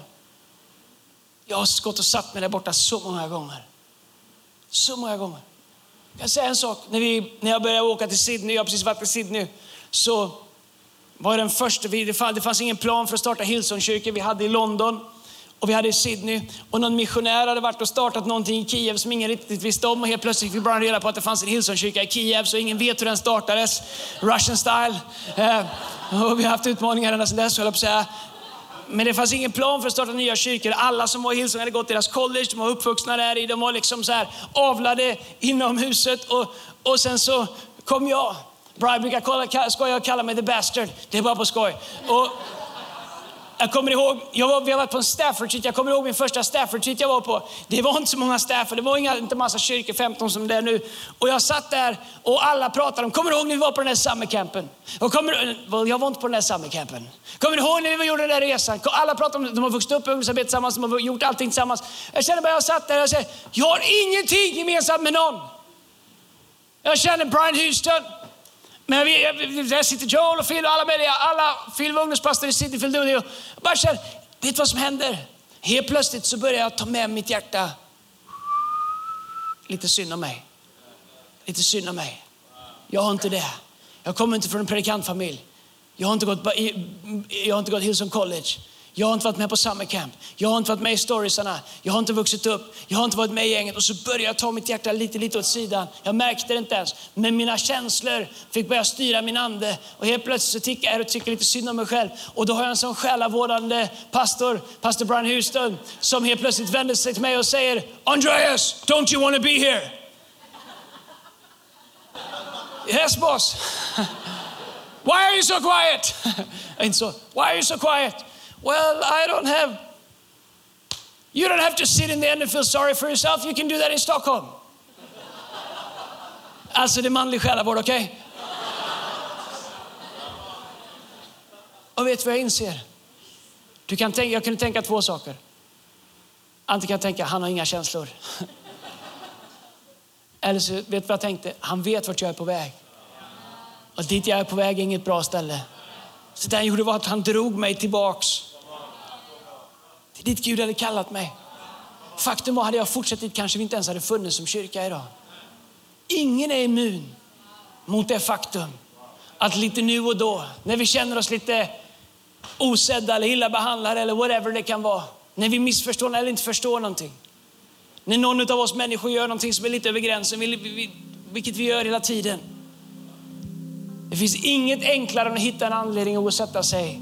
jag har gått och satt mig där borta så många gånger. Så många gånger. Jag kan säga en sak. När, vi, när jag började åka till Sydney, jag har precis varit i Sydney, så var den första, det fanns ingen plan för att starta Hillsongkyrkan. Vi hade i London och vi hade i Sydney. Och någon missionär hade varit och startat någonting i Kiev som ingen riktigt visste om. Och helt plötsligt fick vi bara reda på att det fanns en Hillsongkyrka i Kiev, så ingen vet hur den startades. Russian style. Eh, och vi har haft utmaningar ända sedan dess, höll jag på att säga. Men det fanns ingen plan för att starta nya kyrkor. Alla som var i Hillsong hade gått deras college, de var uppvuxna där i, de var liksom så här avlade inom huset. Och, och sen så kom jag. Brian brukar skoja och kalla mig the bastard. Det är bara på skoj. Och, jag kommer ihåg, jag var, vi har varit på en Stafford Street, jag kommer ihåg min första Stafford Street jag var på. Det var inte så många Stafford, det var inga, inte massa kyrkor, 15 som det är nu. Och jag satt där och alla pratade om, kommer du ihåg när vi var på den där summercampen? Och kommer, well, jag var inte på den där summercampen. Kommer du ihåg när vi gjorde den där resan? Alla pratade om, de har vuxit upp i ungdomsarbete tillsammans, de har gjort allting tillsammans. Jag känner bara, jag satt där och jag säger, jag har ingenting gemensamt med någon. Jag känner Brian Houston, men vi, där sitter Joel och Phil och alla möjliga, alla, Phil var ungdomspastor i City, Phil Dooney. Och bara känner, vet du vad som händer? Helt plötsligt så börjar jag ta med mitt hjärta. Lite synd om mig. Lite synd om mig. Jag har inte det. Jag kommer inte från en predikantfamilj. Jag har inte gått, jag har inte gått Hillsong College. Jag har inte varit med på summer camp. Jag har inte varit med i storiesarna. Jag har inte vuxit upp. Jag har inte varit med i gänget. Och så började jag ta mitt hjärta lite, lite åt sidan. Jag märkte det inte ens. Men mina känslor fick börja styra min ande. Och helt plötsligt så tickar jag och tycker lite synd om mig själv. Och då har jag en sån själavårdande pastor, pastor Brian Houston, som helt plötsligt vänder sig till mig och säger Andreas, don't you want to be here? Yes boss. Why are you so quiet? Inte så. Why are you so quiet? Well, I don't have. You don't have to sit in the end and feel sorry for yourself. You can do that in Stockholm. Alltså, det är manlig själavård, okej? Okay? Och vet du vad jag inser? Du kan tänka, jag kunde tänka två saker. Antingen kan jag tänka, han har inga känslor. Eller så vet du vad jag tänkte? Han vet vart jag är på väg. Och dit jag är på väg är inget bra ställe. Så det han gjorde var att han drog mig tillbaks till dit Gud hade kallat mig. Faktum var, hade jag fortsatt dit kanske vi inte ens hade funnits som kyrka idag. Ingen är immun mot det faktum att lite nu och då, när vi känner oss lite osedda eller illa behandlade eller whatever det kan vara, när vi missförstår eller inte förstår någonting. När någon av oss människor gör någonting som är lite över gränsen, vilket vi gör hela tiden. Det finns inget enklare än att hitta en anledning att gå och sätta sig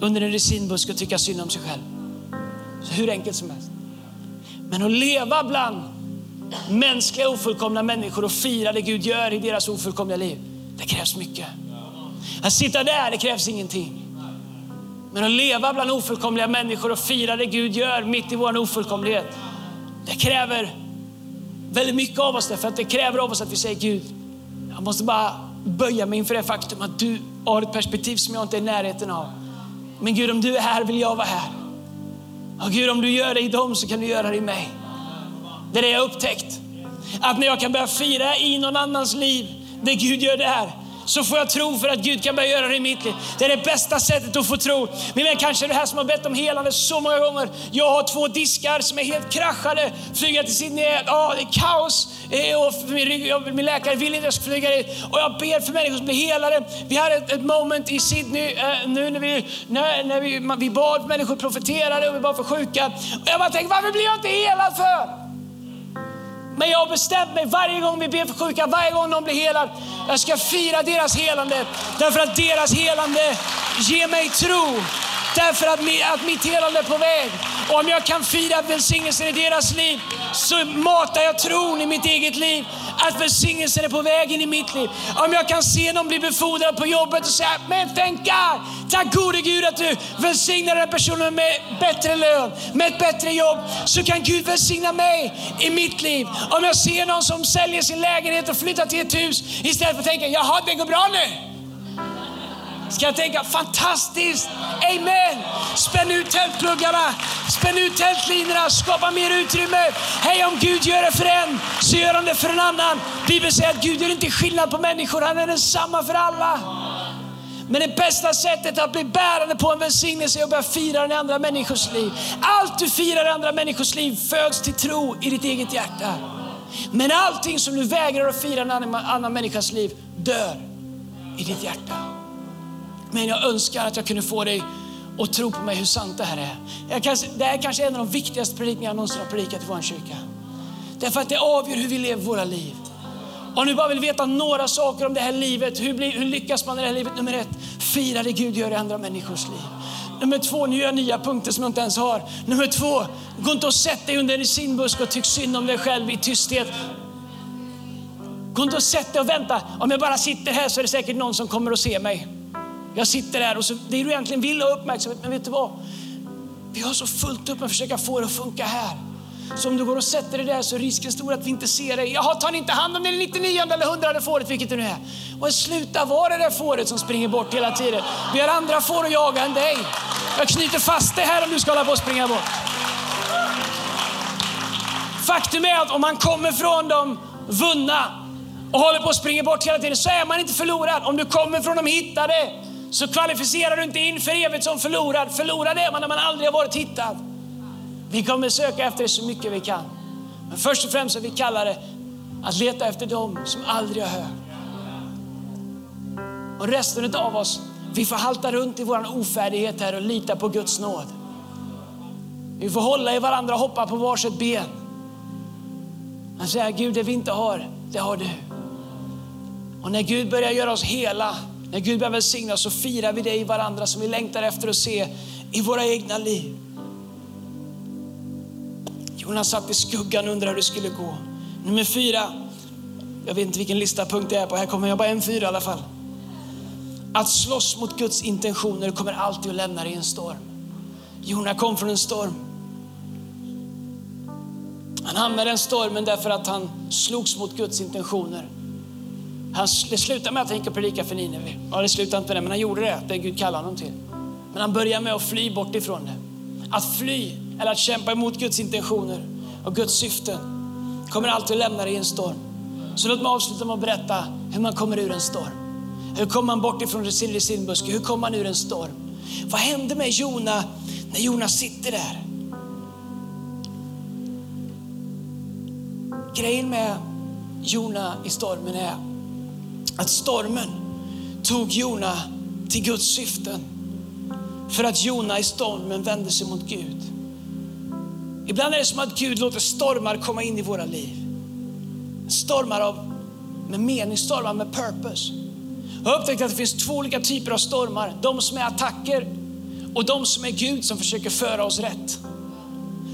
under en resinbuske och tycka synd om sig själv. Hur enkelt som helst. Men att leva bland mänskliga ofullkomna människor och fira det Gud gör i deras ofullkomliga liv, det krävs mycket. Att sitta där, det krävs ingenting. Men att leva bland ofullkomliga människor och fira det Gud gör mitt i vår ofullkomlighet, det kräver väldigt mycket av oss. Därför att det kräver av oss att vi säger Gud, jag måste bara böja mig inför det faktum att du har ett perspektiv som jag inte är i närheten av. Men Gud, om du är här vill jag vara här. Oh, Gud, om du gör det i dem så kan du göra det i mig. Det är det jag upptäckt. Att när jag kan börja fira i någon annans liv, det Gud gör där, så får jag tro för att Gud kan börja göra det i mitt liv. Det är det bästa sättet att få tro. Min vän, kanske är du här som har bett om helande så många gånger. Jag har två diskar som är helt kraschade. Flyga till Sydney, ja, det är kaos. Eh, och min, rygg, min läkare vill inte att jag ska flyga dit. Och jag ber för människor som blir helade. Vi hade ett, ett moment i Sydney eh, nu när vi, när, när vi, man, vi bad människor profeterade och vi bad för sjuka. Och jag bara tänkte, varför blir jag inte helad för? Men jag har bestämt mig varje gång vi ber för sjuka, varje gång de blir helade, jag ska fira deras helande. Därför att deras helande ger mig tro Därför att, att mitt helande är på väg. Och om jag kan fira välsignelsen i deras liv så matar jag tron i mitt eget liv att välsignelsen är på väg in i mitt liv. Om jag kan se någon bli befordrad på jobbet och säga, men thank God, tack gode Gud att du välsignar den personen med bättre lön, med ett bättre jobb, så kan Gud välsigna mig i mitt liv. Om jag ser någon som säljer sin lägenhet och flyttar till ett hus istället för att tänka, jaha det går bra nu ska jag tänka fantastiskt, amen. Spänn ut tältpluggarna, spänn ut tältlinorna, skapa mer utrymme. Hej, om Gud gör det för en, så gör han det för en annan. Bibeln säger att Gud gör inte skillnad på människor, han är densamma för alla. Men det bästa sättet att bli bärande på en välsignelse är att börja fira den i andra människors liv. Allt du firar i andra människors liv föds till tro i ditt eget hjärta. Men allting som du vägrar att fira i en annan människas liv dör i ditt hjärta. Men jag önskar att jag kunde få dig att tro på mig hur sant det här är. Det här är kanske en av de viktigaste predikningar jag någonsin har predikat i vår kyrka. Därför att det avgör hur vi lever våra liv. Om du bara vill veta några saker om det här livet, hur, blir, hur lyckas man i det här livet? Nummer ett, fira det Gud gör i andra människors liv. Nummer två, nu gör jag nya punkter som jag inte ens har. Nummer två, gå inte och sätt dig under en sinbusk och tyck synd om dig själv i tysthet. Gå inte och sätt dig och vänta. Om jag bara sitter här så är det säkert någon som kommer och ser mig. Jag sitter där och så, det du egentligen vill ha uppmärksamhet, men vet du vad? Vi har så fullt upp med att försöka få det att funka här. Så om du går och sätter dig där så är risken stor att vi inte ser dig. Jaha, tar ni inte hand om det 99 eller 100 fåret, vilket det nu är. Och sluta vara det där fåret som springer bort hela tiden. Vi har andra får att jaga än dig. Jag knyter fast dig här om du ska hålla på att springa bort. Faktum är att om man kommer från de vunna och håller på att springa bort hela tiden så är man inte förlorad. Om du kommer från de hittade så kvalificerar du inte in för evigt som förlorad. Förlorad är man när man aldrig har varit hittad. Vi kommer söka efter det så mycket vi kan. Men först och främst är vi kallade att leta efter dem som aldrig har hört. Och resten av oss, vi får halta runt i vår ofärdighet här och lita på Guds nåd. Vi får hålla i varandra och hoppa på varsitt ben. Han säger, Gud det vi inte har, det har du. Och när Gud börjar göra oss hela när Gud börjar välsigna så firar vi det i varandra som vi längtar efter att se i våra egna liv. Jonas satt i skuggan och undrade hur det skulle gå. Nummer fyra, jag vet inte vilken lista punkt det är på, här kommer jag bara en fyra i alla fall. Att slåss mot Guds intentioner kommer alltid att lämna dig i en storm. Jona kom från en storm. Han hamnade i den stormen därför att han slogs mot Guds intentioner. Han, det slutade med att han gick och predikade för Nineve. Ja, det slutade inte med det, men han gjorde det, det Gud kallade honom till. Men han började med att fly bort ifrån det. Att fly, eller att kämpa emot Guds intentioner och Guds syften, kommer alltid att lämna dig i en storm. Så låt mig avsluta med att berätta hur man kommer ur en storm. Hur kommer man bort ifrån sin resinbuske? Hur kommer man ur en storm? Vad hände med Jona när Jona sitter där? Grejen med Jona i stormen är att stormen tog Jona till Guds syften. För att Jona i stormen vände sig mot Gud. Ibland är det som att Gud låter stormar komma in i våra liv. Stormar av, med mening, stormar med purpose. Jag har upptäckt att det finns två olika typer av stormar. De som är attacker och de som är Gud som försöker föra oss rätt.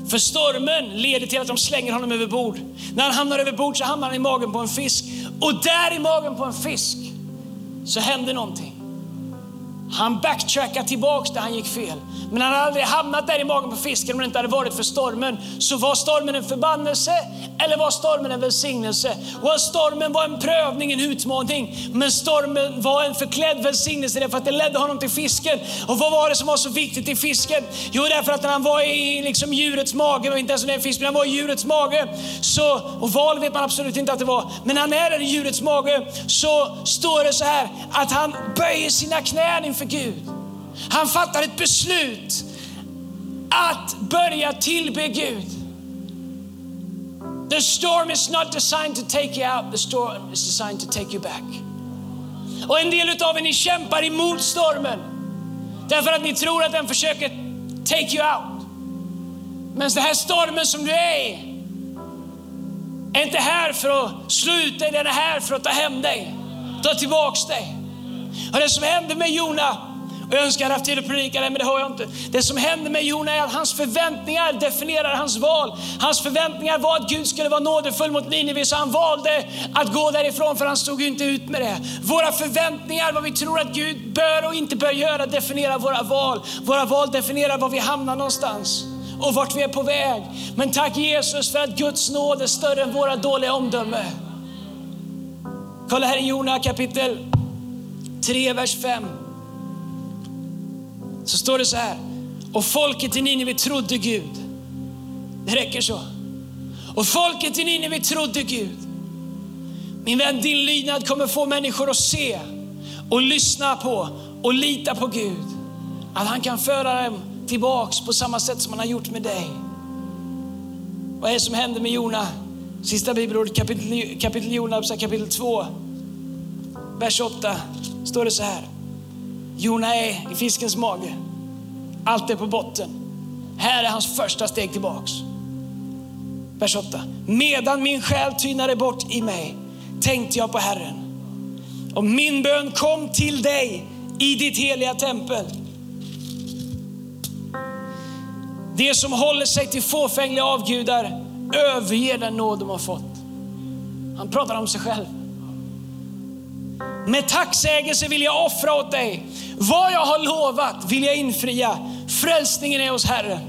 För stormen leder till att de slänger honom över bord. När han hamnar över bord så hamnar han i magen på en fisk. Och där i magen på en fisk så hände någonting. Han backtrackar tillbaks där han gick fel. Men han hade aldrig hamnat där i magen på fisken om det inte hade varit för stormen. Så var stormen en förbannelse eller var stormen en välsignelse? Och stormen var en prövning, en utmaning. Men stormen var en förklädd välsignelse därför att det ledde honom till fisken. Och vad var det som var så viktigt i fisken? Jo, därför att när han var i liksom djurets mage, och inte ens en fisk, men han var i djurets mage. Så, och val vet man absolut inte att det var. Men när han är i djurets mage så står det så här att han böjer sina knän inför Gud. Han fattar ett beslut att börja tillbe Gud. The storm is not designed to take you out, the storm is designed to take you back. Och en del av er ni kämpar emot stormen därför att ni tror att den försöker take you out. Men den här stormen som du är i är inte här för att slå ut dig, den är här för att ta hem dig, ta tillbaks dig. Och det som hände med Jona Och jag önskar jag hade haft tid att predika det, men det har jag inte. Det som hände med Jona är att hans förväntningar definierar hans val. Hans förväntningar var att Gud skulle vara nådefull mot Nineve, så han valde att gå därifrån för han stod ju inte ut med det. Våra förväntningar, vad vi tror att Gud bör och inte bör göra, definierar våra val. Våra val definierar var vi hamnar någonstans och vart vi är på väg. Men tack Jesus för att Guds nåd är större än våra dåliga omdöme. Kolla här i Jona kapitel 3, vers 5. Så står det så här. Och folket i Nineve trodde Gud. Det räcker så. Och folket i Nineve trodde Gud. Min vän, din lydnad kommer få människor att se och lyssna på och lita på Gud. Att han kan föra dem tillbaks på samma sätt som han har gjort med dig. Vad är det som händer med Jona? Sista bibelordet kapitel, kapitel Jona, kapitel 2, vers 8, står det så här. Jona är i fiskens mage. Allt är på botten. Här är hans första steg tillbaks. Vers 8. Medan min själ tynade bort i mig tänkte jag på Herren. Och min bön kom till dig i ditt heliga tempel. Det som håller sig till fåfängliga avgudar överger den nåd de har fått. Han pratar om sig själv. Med tacksägelse vill jag offra åt dig. Vad jag har lovat vill jag infria. Frälsningen är hos Herren.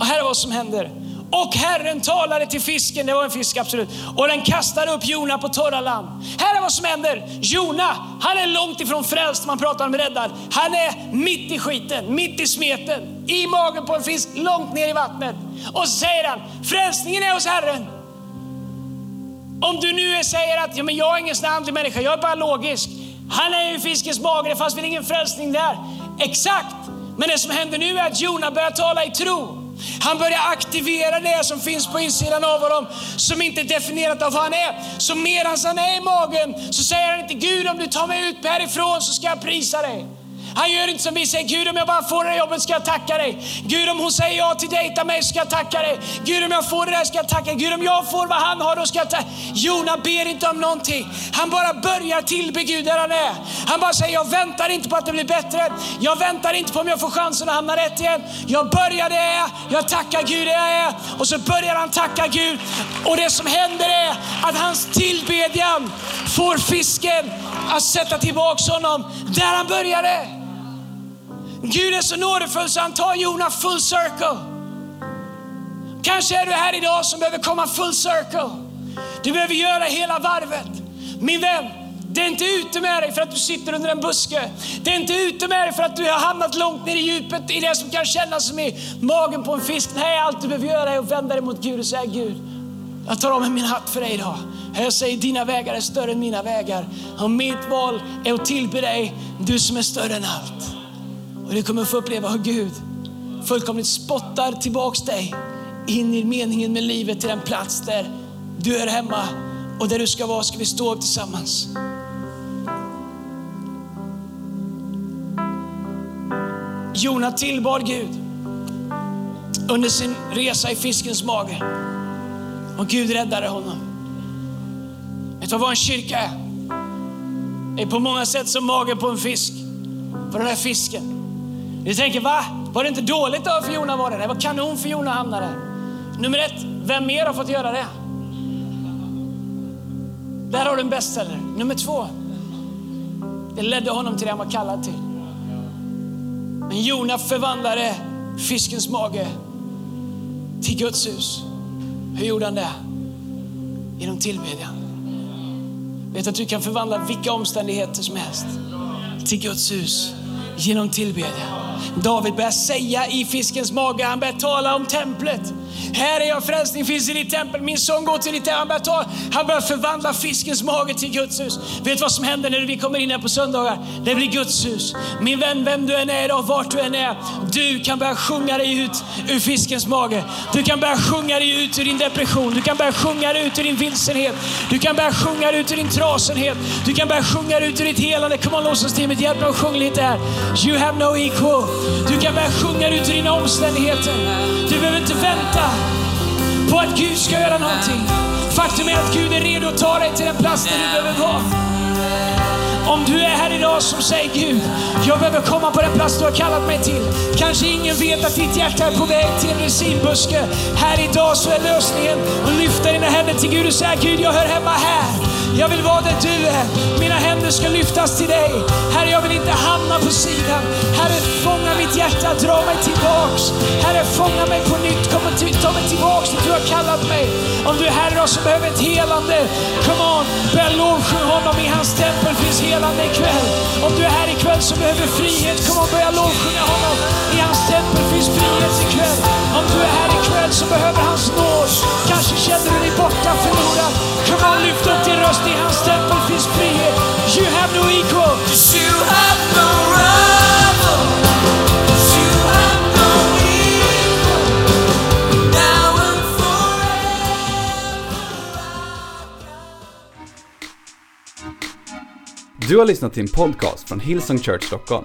Och här är vad som händer. Och Herren talade till fisken, det var en fisk absolut, och den kastade upp Jona på torra land. Här är vad som händer. Jona, han är långt ifrån frälst, man pratar om räddad. Han är mitt i skiten, mitt i smeten, i magen på en fisk, långt ner i vattnet. Och så säger han, frälsningen är hos Herren. Om du nu säger att ja, men jag är ingen sån andlig människa, jag är bara logisk. Han är ju fiskens mage, det fanns väl ingen frälsning där. Exakt! Men det som händer nu är att Jona börjar tala i tro. Han börjar aktivera det som finns på insidan av honom, som inte är definierat av vad han är. Så medan han är i magen så säger han inte Gud om du tar mig ut härifrån så ska jag prisa dig. Han gör inte som vi säger, Gud om jag bara får det här jobbet ska jag tacka dig. Gud om hon säger ja till dejta mig ska jag tacka dig. Gud om jag får det där ska jag tacka dig. Gud om jag får vad han har då ska jag tacka. Jona ber inte om någonting. Han bara börjar tillbe Gud där han är. Han bara säger, jag väntar inte på att det blir bättre. Jag väntar inte på om jag får chansen att hamna rätt igen. Jag börjar det jag är, jag tackar Gud det jag är. Och så börjar han tacka Gud. Och det som händer är att hans tillbedjan får fisken att sätta tillbaks honom där han började. Gud är så nådefull så han tar Jona full circle. Kanske är du här idag som behöver komma full circle. Du behöver göra hela varvet. Min vän, det är inte ute med dig för att du sitter under en buske. Det är inte ute med dig för att du har hamnat långt ner i djupet i det som kan kännas som i magen på en fisk. Nej, allt du behöver göra är att vända dig mot Gud och säga Gud, jag tar av mig min hatt för dig idag. Jag säger dina vägar är större än mina vägar. Och mitt val är att tillbe dig, du som är större än allt. Och du kommer få uppleva hur Gud fullkomligt spottar tillbaks dig in i meningen med livet till den plats där du är hemma och där du ska vara ska vi stå upp tillsammans. Jona tillbad Gud under sin resa i fiskens mage och Gud räddade honom. Vet du vad en kyrka är? Det är på många sätt som magen på en fisk. på den här fisken. Vi tänker, va? Var det inte dåligt då för Jona var det? Det var kanon för Jona hamna där. Nummer ett, vem mer har fått göra det? Där har du en bestseller. Nummer två, det ledde honom till det han var kallad till. Men Jona förvandlade fiskens mage till Guds hus. Hur gjorde han det? Genom tillbedjan. Vet att du kan förvandla vilka omständigheter som helst till Guds hus genom tillbedjan. David börjar säga i fiskens mage, han börjar tala om templet. Här är jag, frälsning finns i ditt tempel, min son går till ditt tempel. Han börjar, ta, han börjar förvandla fiskens mage till Guds hus. Vet du vad som händer när vi kommer in här på söndagar? Det blir Guds hus. Min vän, vem du än är idag, vart du än är, du kan börja sjunga dig ut ur fiskens mage. Du kan börja sjunga dig ut ur din depression. Du kan börja sjunga dig ut ur din vilsenhet. Du kan börja sjunga dig ut ur din trasenhet. Du kan börja sjunga dig ut ur ditt helande. Kom on, lovsångsteamet, hjälp mig att sjunga lite här. You have no equal. Du kan börja sjunga dig ut ur dina omständigheter. Du behöver inte vänta på att Gud ska göra någonting. Faktum är att Gud är redo att ta dig till den plats där du behöver vara. Om du är här idag som säger Gud, jag behöver komma på den plats du har kallat mig till. Kanske ingen vet att ditt hjärta är på väg till en resinbuske. Här idag så är lösningen att lyfta dina händer till Gud och säga Gud, jag hör hemma här. Jag vill vara där du är. Mina händer ska lyftas till dig. Herre, jag vill inte hamna på sidan. Herre, fånga mitt hjärta, dra mig tillbaks. Herre, fånga mig på nytt. Kom och ta mig tillbaks dit du har kallat mig. Om du är här idag som behöver ett helande, come on, börja lovsjunga honom. I hans tempel finns helande ikväll. Om du är här ikväll som behöver frihet, kom och börja lovsjunga honom. I hans tempel finns frihet ikväll. Om du är här ikväll som behöver hans nåd, kanske känner du dig borta, förlorad. Kom on, lyft upp din röst. I hans tempel finns frihet. You have no equal. You have no rival. You have no equal. Now and forever. Du har lyssnat till en podcast från Hillsong Church Stockholm.